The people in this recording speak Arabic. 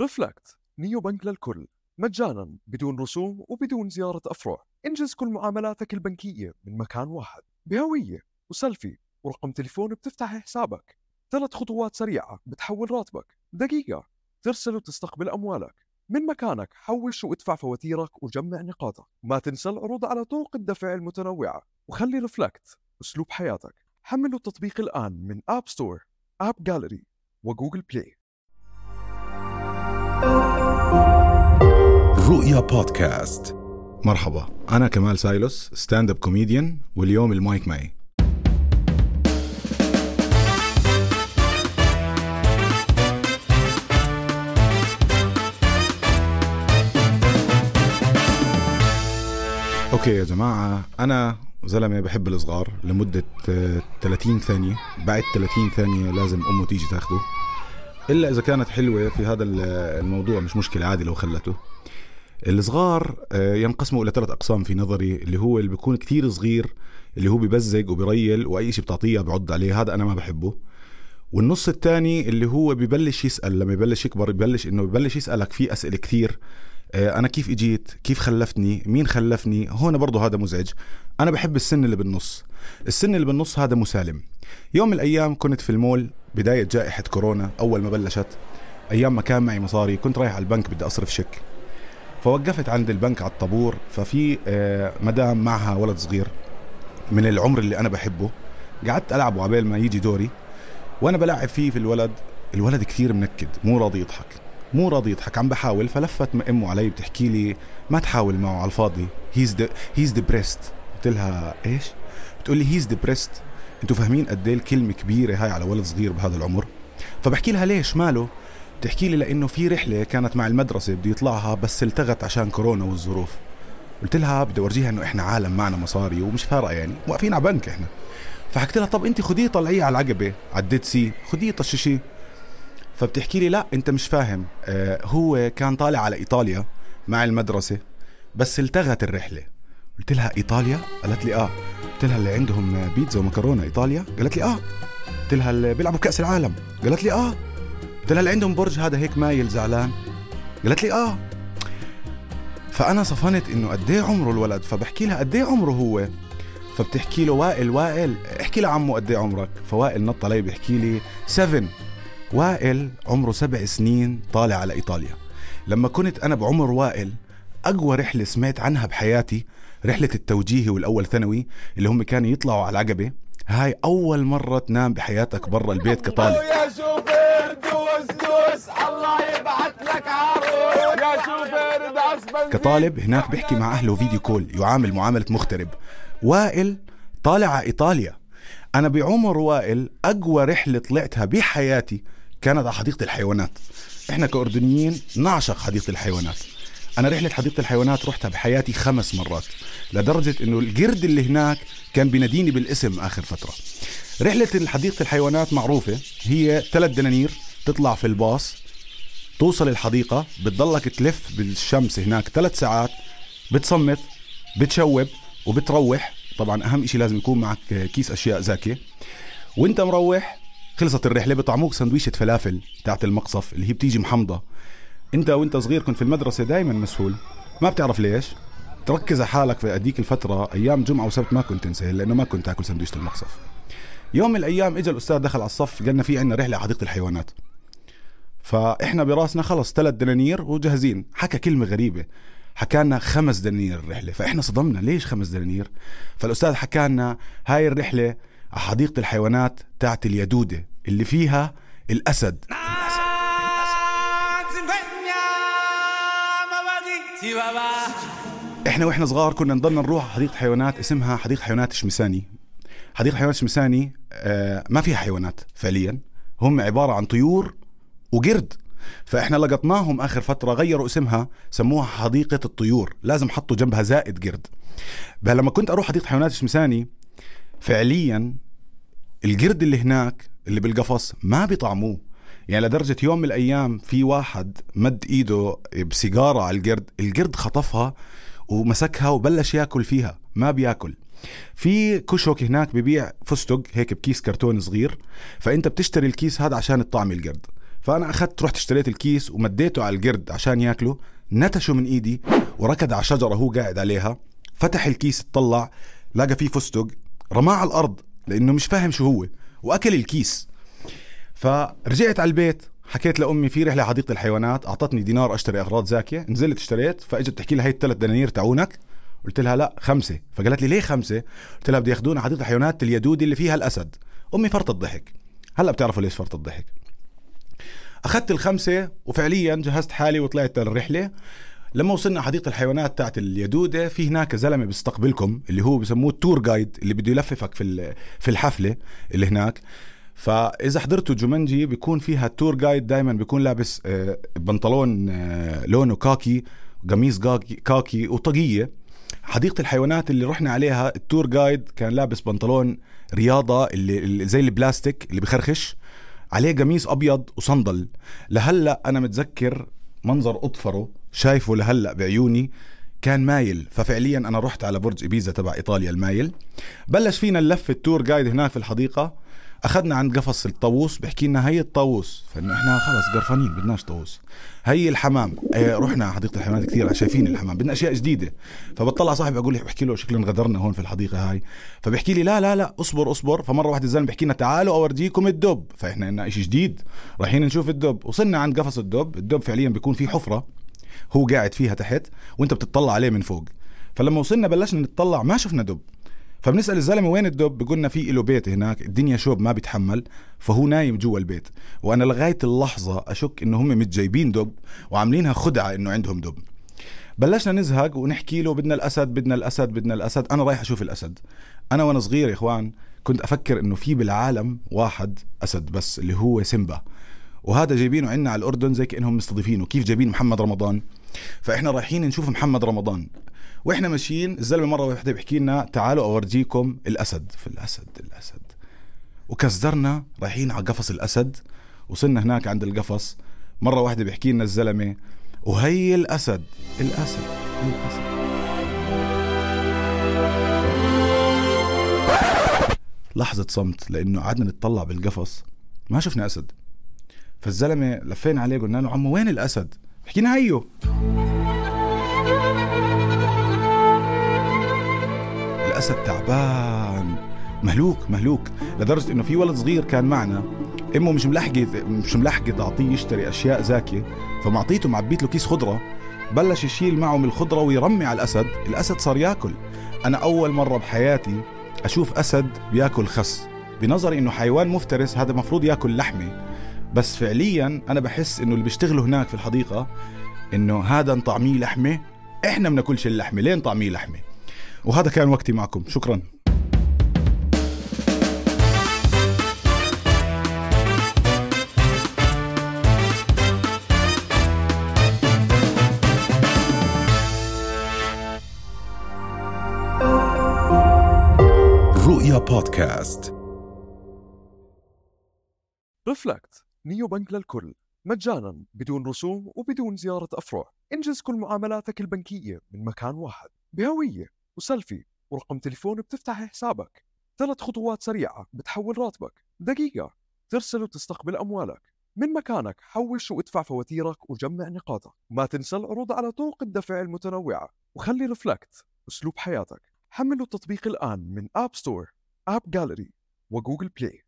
Reflect neobank للكل. مجانا بدون رسوم وبدون زيارة أفرع. انجز كل معاملاتك البنكية من مكان واحد. بهوية وسيلفي ورقم تليفون بتفتح حسابك. ثلاث خطوات سريعة بتحول راتبك. دقيقة ترسل وتستقبل أموالك. من مكانك حوش وادفع فواتيرك وجمع نقاطك. ما تنسى العروض على طرق الدفع المتنوعة. وخلي Reflect أسلوب حياتك. حملوا التطبيق الآن من App Store AppGallery و Google Play رؤيا بودكاست. مرحبا أنا كمال سايلوس stand-up comedian واليوم المايك معي. okay يا جماعة أنا زلمة بحب الصغار لمدة آه، 30 ثانية بعد 30 ثانية لازم أمه تيجي تاخده. إلا إذا كانت حلوة في هذا ال- الموضوع مش مشكلة عادي لو خلته. الصغار آه، ينقسموا إلى ثلاث أقسام في نظري اللي هو اللي بيكون كتير صغير اللي هو ببزق وبيريل وأي شيء بتعطيه بعض عليه هذا أنا ما بحبه. والنص الثاني اللي هو ببلش يسأل لما يبلش يكبر ببلش إنه ببلش يسألك في أسئلة كثير آه، أنا كيف إجيت؟ كيف خلفتني؟ مين خلفني؟ هون برضه هذا مزعج. أنا بحب السن اللي بالنص. السن اللي بالنص هذا مسالم. يوم من الأيام كنت في المول بداية جائحة كورونا أول ما بلشت أيام ما كان معي مصاري كنت رايح على البنك بدي أصرف شيك. فوقفت عند البنك على الطابور ففي آه، مدام معها ولد صغير من العمر اللي أنا بحبه. قعدت ألعبه عبال ما يجي دوري. وأنا بلعب فيه في الولد الولد كثير منكد مو راضي يضحك مو راضي يضحك. عم بحاول فلفت أمه علي بتحكي لي ما تحاول معه على الفاضي. he's he's depressed قلت لها إيش؟ بتقول لي he's depressed أنتوا فاهمين قد إيه الكلمة كبيرة هاي على ولد صغير بهذا العمر؟ فبحكي لها ليش ماله؟ بتحكي لي لأنه في رحلة كانت مع المدرسة بده يطلعها بس التغت عشان كورونا والظروف. قلت لها بدي أورجيها إنه إحنا عالم معنا مصاري ومش فارقة يعني واقفين على بنك إحنا. فحكيت لها طب انت خديه طلعية على العقبة على ال Dead Sea خديه طششيه فبتحكي لي لا أنت مش فاهم. آه هو كان طالع على إيطاليا مع المدرسة بس التغت الرحلة. قلت لها إيطاليا؟ قالت لي آه. قلت لها اللي عندهم بيتزا ومكرونة إيطاليا؟ قالت لي آه. قلت لها اللي بيلعبوا بكأس العالم. قالت لي آه. قلت لها اللي عندهم برج هذا هيك مايل زعلان. قالت لي آه. فأنا صفنت إنه قد إيه عمره الولد فبحكي لها قد إيه عمره هو. فبتحكي له وائل وائل احكي لعمه قد إيه عمرك. فوائل نط علي بيحكي لي 7 وائل عمره سبع سنين طالع على إيطاليا. لما كنت أنا بعمر وائل أقوى رحلة سمعت عنها بحياتي رحلة التوجيهي والأول ثانوي اللي هم كانوا يطلعوا على العقبة. هاي أول مرة تنام بحياتك برا البيت كطالب. يا شوفير دوس دوس الله يبعث لك عروس يا شوفير دعس كطالب هناك بيحكي مع أهله فيديو كول يعامل معاملة مغترب وائل طالع على إيطاليا. أنا بعمر وائل أقوى رحلة طلعتها بحياتي كانت على حديقة الحيوانات. إحنا كأردنيين نعشق حديقة الحيوانات. أنا رحلة حديقة الحيوانات رحتها بحياتي خمس مرات لدرجة إنه القرد اللي هناك كان بيناديني بالاسم آخر فترة. رحلة حديقه الحيوانات معروفة هي ثلاث دنانير تطلع في الباص توصل الحديقة بتضلك تلف بالشمس هناك ثلاث ساعات بتصمت بتشوب وبتروح. طبعا أهم إشي لازم يكون معك كيس أشياء زاكية. وأنت مروح خلصت الرحلة بطعموك سندويشة فلافل تاعت المقصف اللي هي بتيجي محمضة. انت وانت صغير كنت في المدرسة دايما مسهول ما بتعرف ليش؟ تركز على حالك في هذيك الفترة أيام جمعة وسبت ما كنت تنسى لأنه ما كنت تاكل سندويشة المقصف يوم من الأيام إجا الأستاذ دخل على الصف قالنا في عندنا رحلة على حديقة الحيوانات. فإحنا براسنا خلص ثلاث دنانير وجاهزين. حكى كلمة غريبة. حكى لنا خمس دنانير الرحلة. فإحنا صدمنا. ليش خمس دنانير؟ فالأستاذ حكى لنا هاي الرحلة على حديقه الحيوانات تاعت اليدودة اللي فيها الأسد. إحنا وإحنا صغار كنا نضلنا نروح حديقة حيوانات اسمها حديقة حيوانات شمساني. حديقة حيوانات شمساني آه ما فيها حيوانات فعليا. هم عبارة عن طيور وقرد. فإحنا لقطناهم آخر فترة غيروا اسمها سموها حديقة الطيور. لازم حطوا جنبها زائد قرد. لما كنت أروح حديقة حيوانات الشمساني فعليا القرد اللي هناك اللي بالقفص ما بيطعموه. يعني لدرجة يوم من الأيام في واحد مد إيده بسيجارة على القرد القرد خطفها ومسكها وبلش ياكل فيها ما بياكل. في كشك هناك ببيع فستق هيك بكيس كرتون صغير فأنت بتشتري الكيس هذا عشان تطعم القرد. فأنا أخذت رحت اشتريت الكيس ومديته على القرد عشان ياكله نتشه من إيدي وركض على شجرة هو قاعد عليها فتح الكيس اطلع لقى فيه فستق رماه على الأرض لأنه مش فاهم شو هو وأكل الكيس. فرجعت على البيت حكيت لأمي في رحلة حديقه الحيوانات أعطتني دينار أشتري أغراض زاكية نزلت اشتريت فإجت تحكي لي هي الثلاث دنانير تاعونك قلت لها لا خمسة. فقالت لي ليه خمسة؟ قلت لها بدي ياخذونا حديقه الحيوانات اليدودي اللي فيها الأسد. أمي فرط الضحك. هلأ بتعرفوا ليش فرط الضحك. أخذت الخمسة وفعليا جهزت حالي وطلعت الرحله لما وصلنا حديقه الحيوانات تاعت اليدودة في هناك زلمة بيستقبلكم اللي هو بسموه ال tour guide اللي بده يلففك في في الحفلة اللي هناك. فإذا حضرتوا Jumanji بيكون فيها ال tour guide دائما بيكون لابس آه، بنطلون آه، لونه كاكي قميص كاكي وطاقية. حديقة الحيوانات اللي رحنا عليها ال tour guide كان لابس بنطلون رياضة اللي زي البلاستيك اللي بخرخش عليه قميص أبيض وصندل. لهلأ أنا متذكر منظر أظفره شايفه لهلأ بعيوني كان مايل. ففعليا أنا رحت على برج بيزا تبع إيطاليا المايل. بلش فينا نلف ال tour guide هناك في الحديقة. أخذنا عند قفص الطاووس بحكي لنا هي الطاووس. فإنه إحنا خلص قرفانين بدناش طاووس. هي الحمام. إيه رحنا على حديقة الحيوانات كثير شايفين الحمام. بدنا أشياء جديدة. فبطلع صاحبي أقول له بحكي له شكلنا انغدرنا هون في الحديقة هاي. فبحكي لي لا لا لا اصبر اصبر. فمرة واحدة الزلمة بحكي لنا تعالوا أورجيكم الدب. فإحنا لنا شيء جديد. رايحين نشوف الدب. وصلنا عند قفص الدب. الدب فعليا بيكون في حفرة هو قاعد فيها تحت وأنت بتطلع عليه من فوق. فلما وصلنا بلشنا نتطلع ما شفنا دب. فبنسأل الزلمة وين الدب؟ بيقولنا في له بيت هناك الدنيا شوب ما بيتحمل فهو نايم جوا البيت. وأنا لغاية اللحظة أشك إنه هم متجايبين دب وعاملينها خدعة إنه عندهم دب. بلشنا نزهق ونحكي له بدنا الأسد بدنا الأسد بدنا الأسد. أنا رايح أشوف الأسد. أنا وأنا صغير يا إخوان كنت أفكر إنه في بالعالم واحد أسد بس اللي هو سيمبا. وهذا جايبينه عنا على الأردن زي كأنهم مستضيفينه. كيف جايبين محمد رمضان؟ فإحنا رايحين نشوف محمد رمضان. وإحنا ماشيين الزلمة مرة واحدة بيحكي لنا تعالوا أورجيكم الأسد في الأسد الأسد. وكسدرنا رايحين على قفص الأسد وصلنا هناك عند القفص مرة واحدة بيحكي لنا الزلمة وهي الأسد الأسد الأسد. لحظة صمت لأنه قعدنا نتطلع بالقفص ما شفنا أسد. فالزلمة لفينا عليه قلنا له عمو وين الأسد؟ حكينا هيو. الاسد تعبان مهلوك مهلوك. لدرجة إنه في ولد صغير كان معنا. أمه مش ملحقة مش ملحقة تعطيه يشتري أشياء زاكية. فمعطيته معبيت له كيس خضرة. بلش يشيل معه من الخضرة ويرمي على الأسد. الأسد صار يأكل. أنا أول مرة بحياتي أشوف أسد بيأكل خس. بنظري إنه حيوان مفترس هذا المفروض يأكل لحمة. بس فعليا أنا بحس إنه اللي بيشتغلوا هناك في الحديقة إنه هذا نطعميه لحمة. إحنا بناكلش اللحمة. ليه نطعميه لحمة؟ وهذا كان وقتي معكم. شكرا. رؤيا بودكاست. ريفلكت نيو بنك للكل. مجانا بدون رسوم وبدون زيارة أفرع. إنجز كل معاملاتك البنكية من مكان واحد. بهوية. وسيلفي ورقم تليفون بتفتح حسابك. ثلاث خطوات سريعة بتحول راتبك. دقيقة ترسل وتستقبل أموالك. من مكانك حوش وادفع فواتيرك وجمع نقاطك. ما تنسى العروض على طرق الدفع المتنوعة. وخلي Reflect أسلوب حياتك. حملوا التطبيق الآن من App Store AppGallery وجوجل بلاي